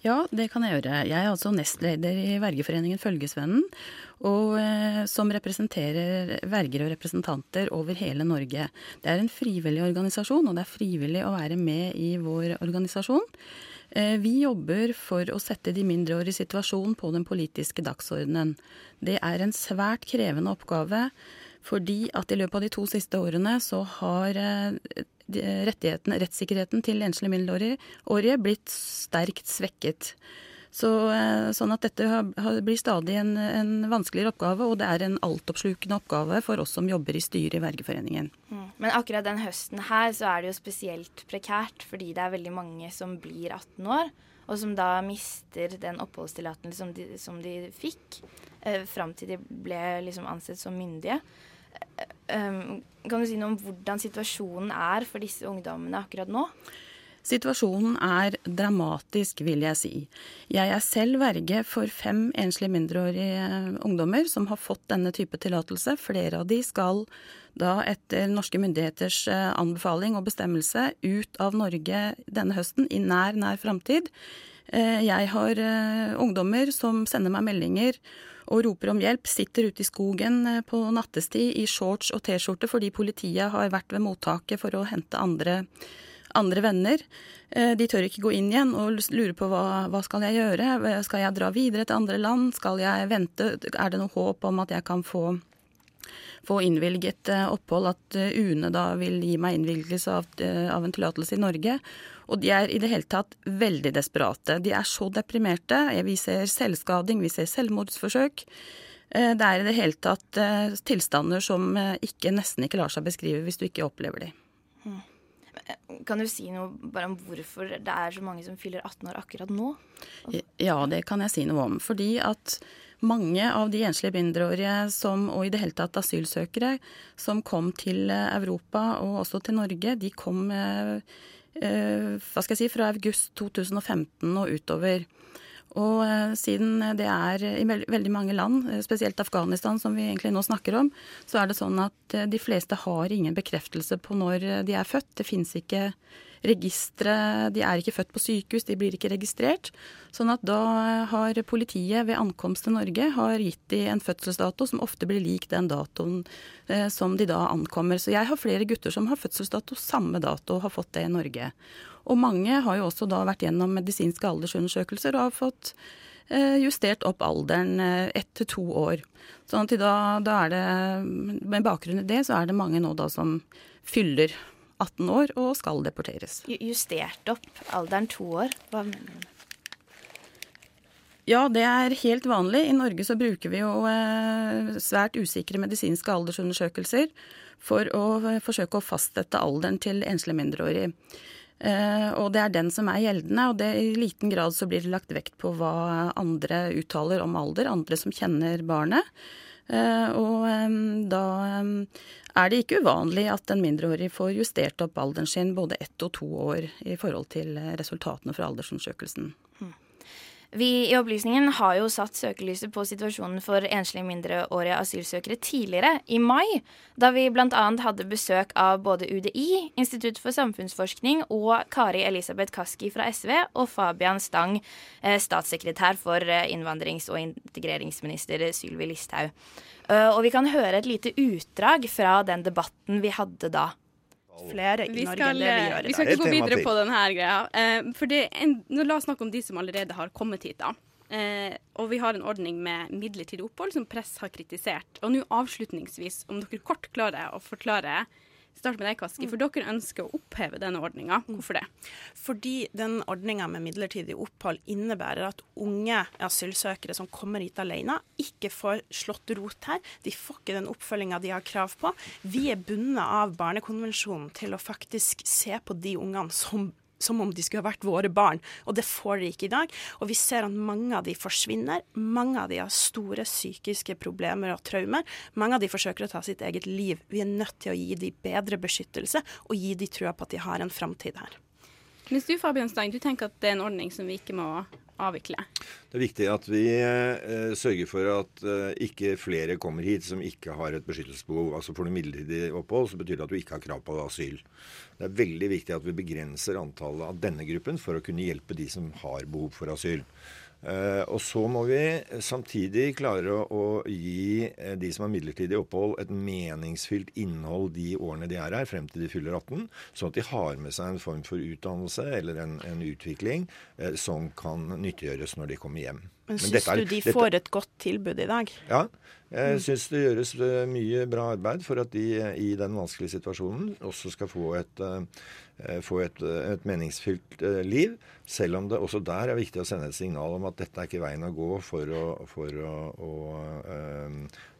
Ja, det kan jeg gjøre. Jeg er altså nestleder i vergeforeningen Følgesvennen, og eh, som representerer verger og representanter over hele Norge. Det er en frivillig organisasjon, og det er frivillig å være med i vår organisasjon. Eh, vi jobber for å sette de mindreårige situasjonen på den politiske dagsordenen. Det er en svært krevende oppgave, fordi at i løpet av de to siste årene så har eh, rettssikkerheten til enslige mindreårige blitt sterkt svekket. Så, eh, sånn at dette blir stadig en, en, vanskeligere oppgave, og det er en altoppslukende oppgave for oss som jobber i styret i Vergeforeningen. Mm. Men akkurat den høsten her så er det jo spesielt prekært, fordi det er veldig mange som blir 18 år, og som da mister den oppholdstillatelsen som, de, som de fikk, eh, fram til de ble liksom ansett som myndige. Um, kan du si noe om hvordan situasjonen er for disse ungdommene akkurat nå? Situasjonen er dramatisk, vil jeg si. Jeg er selv verge for fem enslige mindreårige ungdommer som har fått denne type tillatelse. Flere av de skal da etter norske myndigheters eh, anbefaling og bestemmelse ut av Norge denne høsten i nær, nær framtid. Eh, jeg har eh, ungdommer som sender meg meldinger og roper om hjelp, sitter ute i skogen eh, på nattestid i shorts og T-skjorte fordi politiet har vært ved mottaket for å hente andre, andre venner. Eh, de tør ikke gå inn igjen og lurer på hva, hva skal jeg gjøre. Skal jeg dra videre til andre land? Skal jeg vente? Er det noe håp om at jeg kan få få innvilget eh, opphold, at UNE da vil gi meg innvilgelse av, av en tillatelse i Norge. Og de er i det hele tatt veldig desperate. De er så deprimerte. Vi ser selvskading, vi ser selvmordsforsøk. Eh, det er i det hele tatt eh, tilstander som eh, ikke, nesten ikke lar seg beskrive hvis du ikke opplever de. Hmm. Kan du si noe bare om hvorfor det er så mange som fyller 18 år akkurat nå? Ja, det kan jeg si noe om. Fordi at mange av de enslige mindreårige som, og i det hele tatt asylsøkere som kom til Europa og også til Norge, de kom Eh, hva skal jeg si, fra august 2015 og utover. Og eh, siden det er i veldig mange land, eh, spesielt Afghanistan som vi egentlig nå snakker om, så er det sånn at de fleste har ingen bekreftelse på når de er født. Det fins ikke registre De er ikke født på sykehus, de blir ikke registrert. Sånn at da har politiet ved ankomst til Norge har gitt de en fødselsdato som ofte blir lik den datoen eh, som de da ankommer. Så jeg har flere gutter som har fødselsdato samme dato og har fått det i Norge. Og mange har jo også da vært gjennom medisinske aldersundersøkelser og har fått eh, justert opp alderen eh, ett til to år. Sånn at da, da er det, med bakgrunn i det, så er det mange nå da som fyller 18 år og skal deporteres. Justert opp alderen to år? Hva mener du? Ja, det er helt vanlig. I Norge så bruker vi jo eh, svært usikre medisinske aldersundersøkelser for å forsøke å fastsette alderen til enslige mindreårige. Eh, og det er den som er gjeldende, og det, i liten grad så blir det lagt vekt på hva andre uttaler om alder, andre som kjenner barnet. Eh, og da er det ikke uvanlig at en mindreårig får justert opp alderen sin både ett og to år i forhold til resultatene fra aldersundersøkelsen. Vi i Opplysningen har jo satt søkelyset på situasjonen for enslige mindreårige asylsøkere tidligere, i mai, da vi bl.a. hadde besøk av både UDI, Institutt for samfunnsforskning og Kari Elisabeth Kaski fra SV og Fabian Stang, eh, statssekretær for eh, innvandrings- og integreringsminister Sylvi Listhaug. Eh, Og vi kan høre et lite utdrag fra den debatten vi hadde da. Flere i Norge skal, enn det vi gjør i vi skal ikke gå videre på denne greia. Eh, for det, en, nå La oss snakke om de som allerede har kommet hit. da. Eh, og vi har en ordning med midlertidig opphold som Press har kritisert. Og nå avslutningsvis, om dere kort klarer å forklare Start med deg, Kaski. For dere ønsker å oppheve denne ordninga. Hvorfor det? Fordi den ordninga med midlertidig opphold innebærer at unge asylsøkere som kommer hit alene, ikke får slått rot her. De får ikke den oppfølginga de har krav på. Vi er bundet av Barnekonvensjonen til å faktisk se på de ungene som som om de skulle ha vært våre barn, og det får de ikke i dag. Og vi ser at mange av de forsvinner. Mange av de har store psykiske problemer og traumer. Mange av de forsøker å ta sitt eget liv. Vi er nødt til å gi de bedre beskyttelse, og gi de trua på at de har en framtid her. Mens du Fabian Stang, du tenker at det er en ordning som vi ikke må avvikle. Det er viktig at vi eh, sørger for at eh, ikke flere kommer hit som ikke har et beskyttelsesbehov. Altså Får du midlertidig opphold, så betyr det at du ikke har krav på asyl. Det er veldig viktig at vi begrenser antallet av denne gruppen for å kunne hjelpe de som har behov for asyl. Eh, og så må vi samtidig klare å, gi eh, de som har midlertidig opphold, et meningsfylt innhold de årene de er her, frem til de fyller 18, sånn at de har med seg en form for utdannelse eller en, en utvikling eh, som kan nyttiggjøres når de kommer hjem. Men syns du de får et godt tilbud i dag? Ja. Jeg syns det gjøres eh, mye bra arbeid for at de eh, i den vanskelige situasjonen også skal få et, eh, få et, et meningsfylt liv. Selv om det også der er viktig å sende et signal om at dette er ikke veien å gå for å, for å, å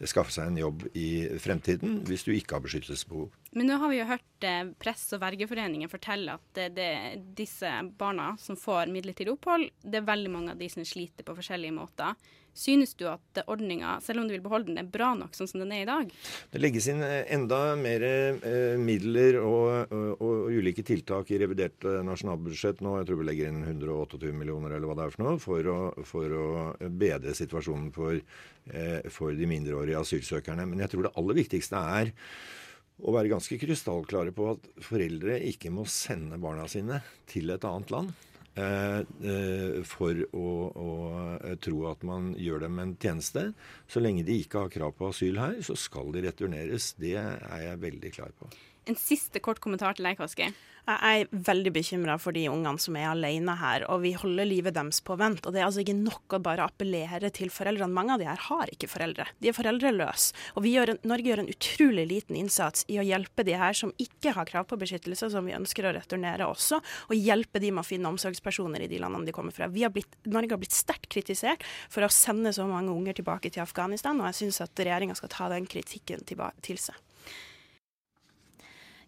skaffe seg en jobb i fremtiden hvis du ikke har beskyttelsesbehov. Men nå har vi jo hørt eh, Press- og vergeforeningen fortelle at det, det, disse barna som får midlertidig opphold, det er veldig mange av de som sliter på forskjellige måter. Synes du at ordninga, selv om du vil beholde den, er bra nok sånn som den er i dag? Det legges inn eh, enda mer eh, midler og, og, og ulike tiltak i revidert eh, nasjonalbudsjett nå. Jeg tror vi legger inn 128 millioner eller hva det er for noe, for å, for å bedre situasjonen for, eh, for de mindreårige asylsøkerne. Men jeg tror det aller viktigste er å være ganske krystallklare på at foreldre ikke må sende barna sine til et annet land. Eh, eh, For å, å eh, tro at man gjør dem en tjeneste. Så lenge de ikke har krav på asyl her, så skal de returneres. Det er jeg veldig klar på. En siste kort kommentar til deg, Kaski. Jeg er veldig bekymra for de ungene som er alene her, og vi holder livet deres på vent. Og det er altså ikke nok å bare appellere til foreldrene. Mange av de her har ikke foreldre. De er foreldreløse. Og gjør en, Norge gjør en utrolig liten innsats i å hjelpe de her som ikke har krav på beskyttelse, som vi ønsker å returnere også, og hjelpe de med å finne omsorgspersoner i de landene de kommer fra. Har blitt, Norge har blitt sterkt kritisert for å sende så mange unger tilbake til Afghanistan, og jeg syns at regjeringa skal ta den kritikken til seg.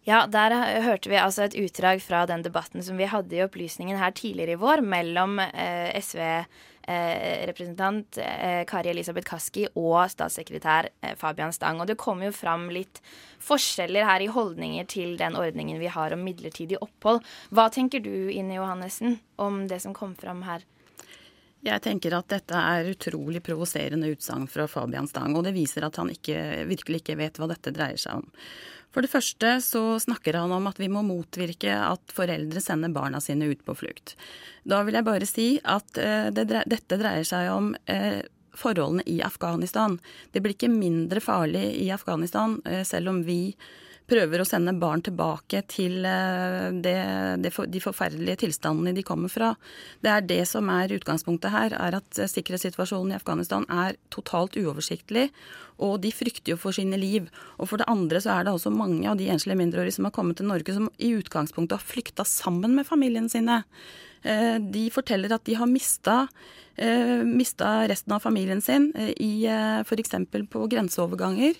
Ja, der eh, hørte vi altså et utdrag fra den debatten som vi hadde i Opplysningen her tidligere i vår mellom eh, SV-representant eh, Kari Elisabeth Kaski og statssekretær eh, Fabian Stang. Og det kom jo fram litt forskjeller her i holdninger til den ordningen vi har om midlertidig opphold. Hva tenker du, Ine Johannessen, om det som kom fram her? Jeg tenker at dette er utrolig provoserende utsagn fra Fabian Stang, og det viser at han ikke, virkelig ikke vet hva dette dreier seg om. For det første så snakker han om at vi må motvirke at foreldre sender barna sine ut på flukt. Da vil jeg bare si at eh, det, dette dreier seg om eh, forholdene i Afghanistan. Det blir ikke mindre farlig i Afghanistan, eh, selv om vi prøver å sende barn tilbake til det, det, for, de forferdelige tilstandene de kommer fra. Det er det som er utgangspunktet her, er at sikkerhetssituasjonen i Afghanistan er totalt uoversiktlig. Og de frykter jo for sine liv. Og for det andre så er det også mange av de enslige mindreårige som har kommet til Norge, som i utgangspunktet har flykta sammen med familien sine. Eh, de forteller at de har mista, mista resten av familien sin i f.eks. på grenseoverganger.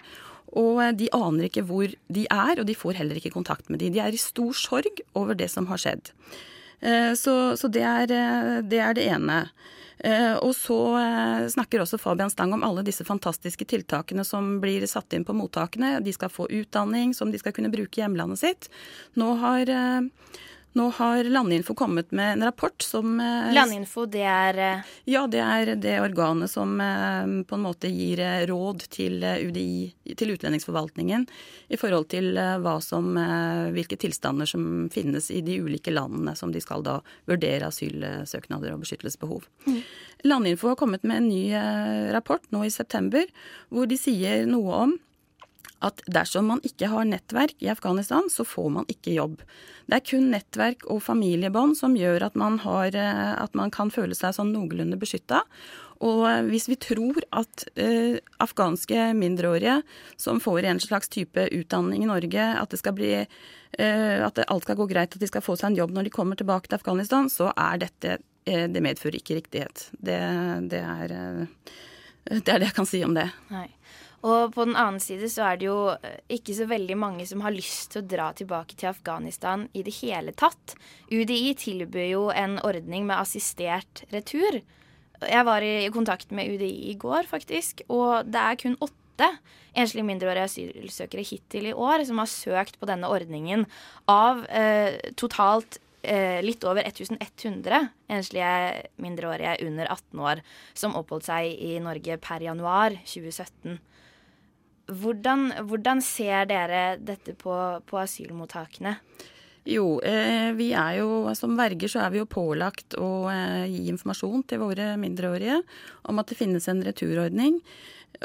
Og de aner ikke hvor de er, og de får heller ikke kontakt med de. De er i stor sorg over det som har skjedd. Eh, så, så det, er, eh, det, er, det ene. Eh, og så snakker også Fabian Stang om alle disse fantastiske tiltakene som blir satt inn på mottakene. De skal få utdanning som de skal kunne bruke i hjemlandet sitt. Nå har nå har Landinfo kommet med en rapport som eh, Landinfo, det er eh, Ja, det er det organet som eh, på en måte gir råd til UDI, til utlendingsforvaltningen, i forhold til hva som, hvilke tilstander som finnes i de ulike landene som de skal da vurdere asylsøknader og beskyttelsesbehov. Mm. Landinfo har kommet med en ny rapport nå i september, hvor de sier noe om at dersom man ikke har nettverk i Afghanistan, så får man ikke jobb. Det er kun nettverk og familiebånd som gjør at man, har, eh, at man kan føle seg sånn noenlunde beskytta. Og eh, hvis vi tror at uh, afghanske mindreårige som får en slags type utdanning i Norge, at det skal bli uh, at alt skal gå greit, at de skal få seg en jobb når de kommer tilbake til Afghanistan, så er dette uh, Det medfører ikke riktighet. Det, det, er, det er det jeg kan si om det. Nei. Og på den annen side så er det jo eh, ikke så veldig mange som har lyst til å dra tilbake til Afghanistan i det hele tatt. UDI tilbyr jo en ordning med assistert retur. Jeg var i kontakt med UDI i går, faktisk, og det er kun åtte enslige mindreårige asylsøkere hittil i år som har søkt på denne ordningen av eh, totalt eh, litt over 1100 enslige mindreårige under 18 år som oppholdt seg i Norge per januar 2017. Hvordan, hvordan ser dere dette på, på asylmottakene? Jo, eh, vi er jo som verger så er vi jo pålagt å eh, gi informasjon til våre mindreårige om at det finnes en returordning.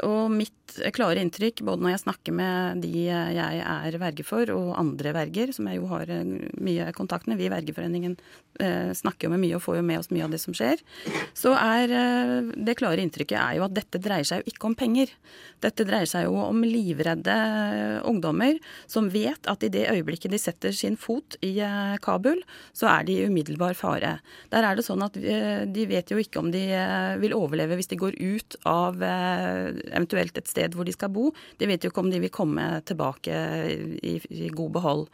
Og mitt klare inntrykk, både når jeg snakker med de jeg er verge for, og andre verger, som jeg jo har eh, mye kontakt med, vi i Vergeforeningen eh, snakker jo med mye og får jo med oss mye av det som skjer, så er eh, det klare inntrykket er jo at dette dreier seg jo ikke om penger. Dette dreier seg jo om livredde ungdommer som vet at i det øyeblikket de setter sin fot i Kabul, så er de i umiddelbar fare. Der er det sånn at de vet jo ikke om de vil overleve hvis de går ut av eventuelt et sted hvor de skal bo. De vet jo ikke om de vil komme tilbake i, i god behold.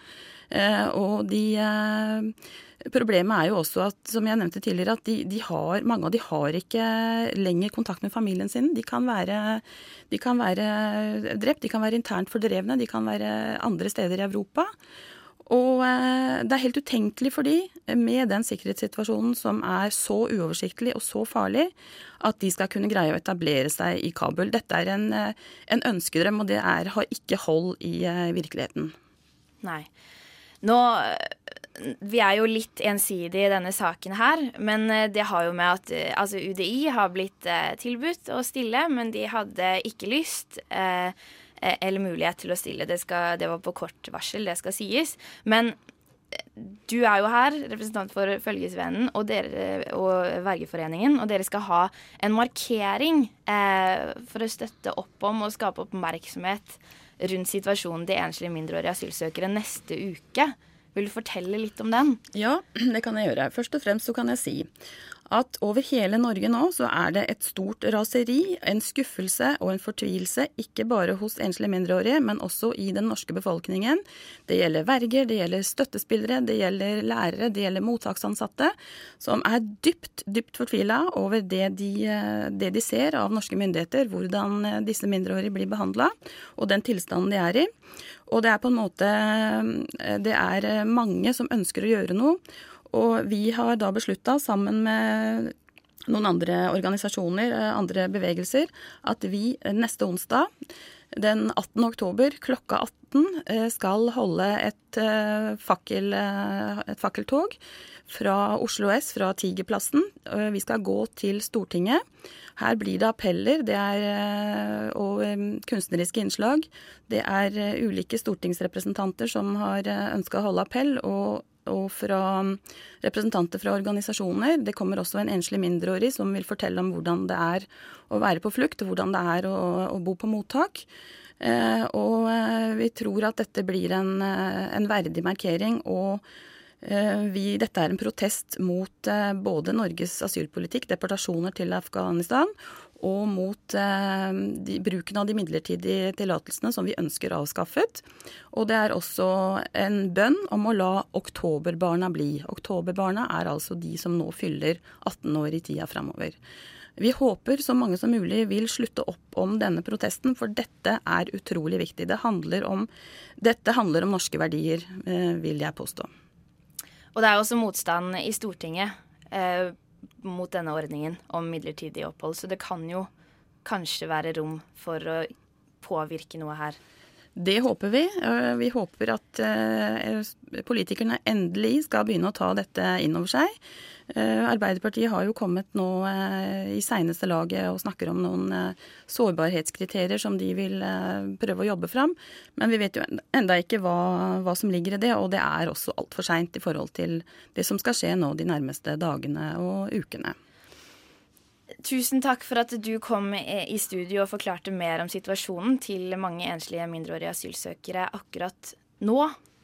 Eh, og de eh, Problemet er jo også at, som jeg nevnte tidligere, at de, de har, mange av de har ikke lenger kontakt med familien sin. De kan, være, de kan være drept, de kan være internt fordrevne, de kan være andre steder i Europa. Og eh, det er helt utenkelig for de, med den sikkerhetssituasjonen som er så uoversiktlig og så farlig, at de skal kunne greie å etablere seg i Kabul. Dette er en, eh, en ønskedrøm, og det er, har ikke hold i eh, virkeligheten. Nei. Nå vi er jo litt ensidige i denne saken her, men det har jo med at altså UDI har blitt tilbudt å stille, men de hadde ikke lyst. Eh, Eh, eller mulighet til å stille. Det, skal, det, var på kort varsel, det skal sies. Men eh, du er jo her, representant for Følgesvennen og, og Vergeforeningen, og dere skal ha en markering eh, for å støtte opp om og skape oppmerksomhet rundt situasjonen til enslige mindreårige asylsøkere neste uke. Vil du fortelle litt om den? Ja, det kan jeg gjøre. Først og fremst så kan jeg si at over hele Norge nå så er det et stort raseri, en skuffelse og en fortvilelse, ikke bare hos enslige mindreårige, men også i den norske befolkningen. Det gjelder verger, det gjelder støttespillere, det gjelder lærere, det gjelder mottaksansatte, som er dypt, dypt fortvila over det de, det de ser av norske myndigheter, hvordan disse mindreårige blir behandla, og den tilstanden de er i. Og det er på en måte Det er mange som ønsker å gjøre noe. Og vi har da beslutta, sammen med noen andre organisasjoner, eh, andre bevegelser, at vi neste onsdag den 18. oktober klokka 18 eh, skal holde et, eh, fakkel, eh, et fakkeltog fra Oslo S, fra Tigerplassen. Eh, Vi skal gå til Stortinget. Her blir det appeller det er, eh, og eh, kunstneriske innslag. Det er eh, ulike stortingsrepresentanter som har ønska å holde appell, og, og fra representanter fra organisasjoner. Det kommer også en enslig mindreårig som vil fortelle om hvordan det er å være på flukt, og hvordan det er å, å bo på mottak. Eh, og eh, vi tror at dette blir en, eh, en verdig markering. og Eh, Vi, dette er en protest mot både Norges asylpolitikk, deportasjoner til Afghanistan, og mot eh, de, bruken av de midlertidige tillatelsene som vi ønsker avskaffet. Og det er også en bønn om å la oktoberbarna bli. Oktoberbarna er altså de som nå fyller 18 år i tida framover. Vi håper så mange som mulig vil slutte opp om denne protesten, for dette er utrolig viktig. Det handler om, dette handler om norske verdier, eh, vil jeg påstå. Og det er også motstand i Stortinget eh, mot denne ordningen om midlertidig opphold, så det kan jo kanskje være rom for å påvirke noe her. Det håper vi. Eh, Vi håper at eh, politikerne endelig skal begynne å ta dette inn over seg. Eh, Arbeiderpartiet har jo kommet nå i seineste laget og snakker om noen sårbarhetskriterier som de vil prøve å jobbe fram. Men vi vet jo enda ikke hva, hva som ligger i det, og det er også altfor seint i forhold til det som skal skje nå de nærmeste dagene og ukene. Tusen takk for at du kom i studio og forklarte mer om situasjonen til mange enslige mindreårige asylsøkere akkurat nå.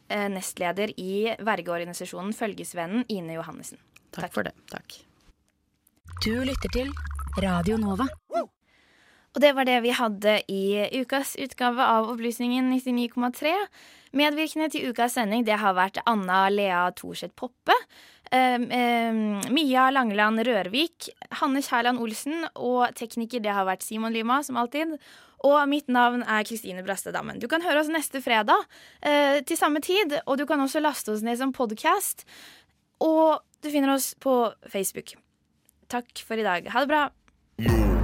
Eh, Nestleder i vergeorganisasjonen Følgesvennen, Ine Johannessen. Takk for det. Takk. Du lytter til Radio Nova. Og det var det vi hadde i ukas utgave av Opplysningen 99,3. Medvirkende til ukas sending det har vært Anna Lea Thorseth Poppe. Mia Langeland Rørvik, Hanne Kjærland Olsen og tekniker det har vært Simon Lima, som alltid. Og mitt navn er Kristine Brastedammen Du kan høre oss neste fredag eh, til samme tid, og du kan også laste oss ned som podkast. Og du finner oss på Facebook. Takk for i dag. Ha det bra.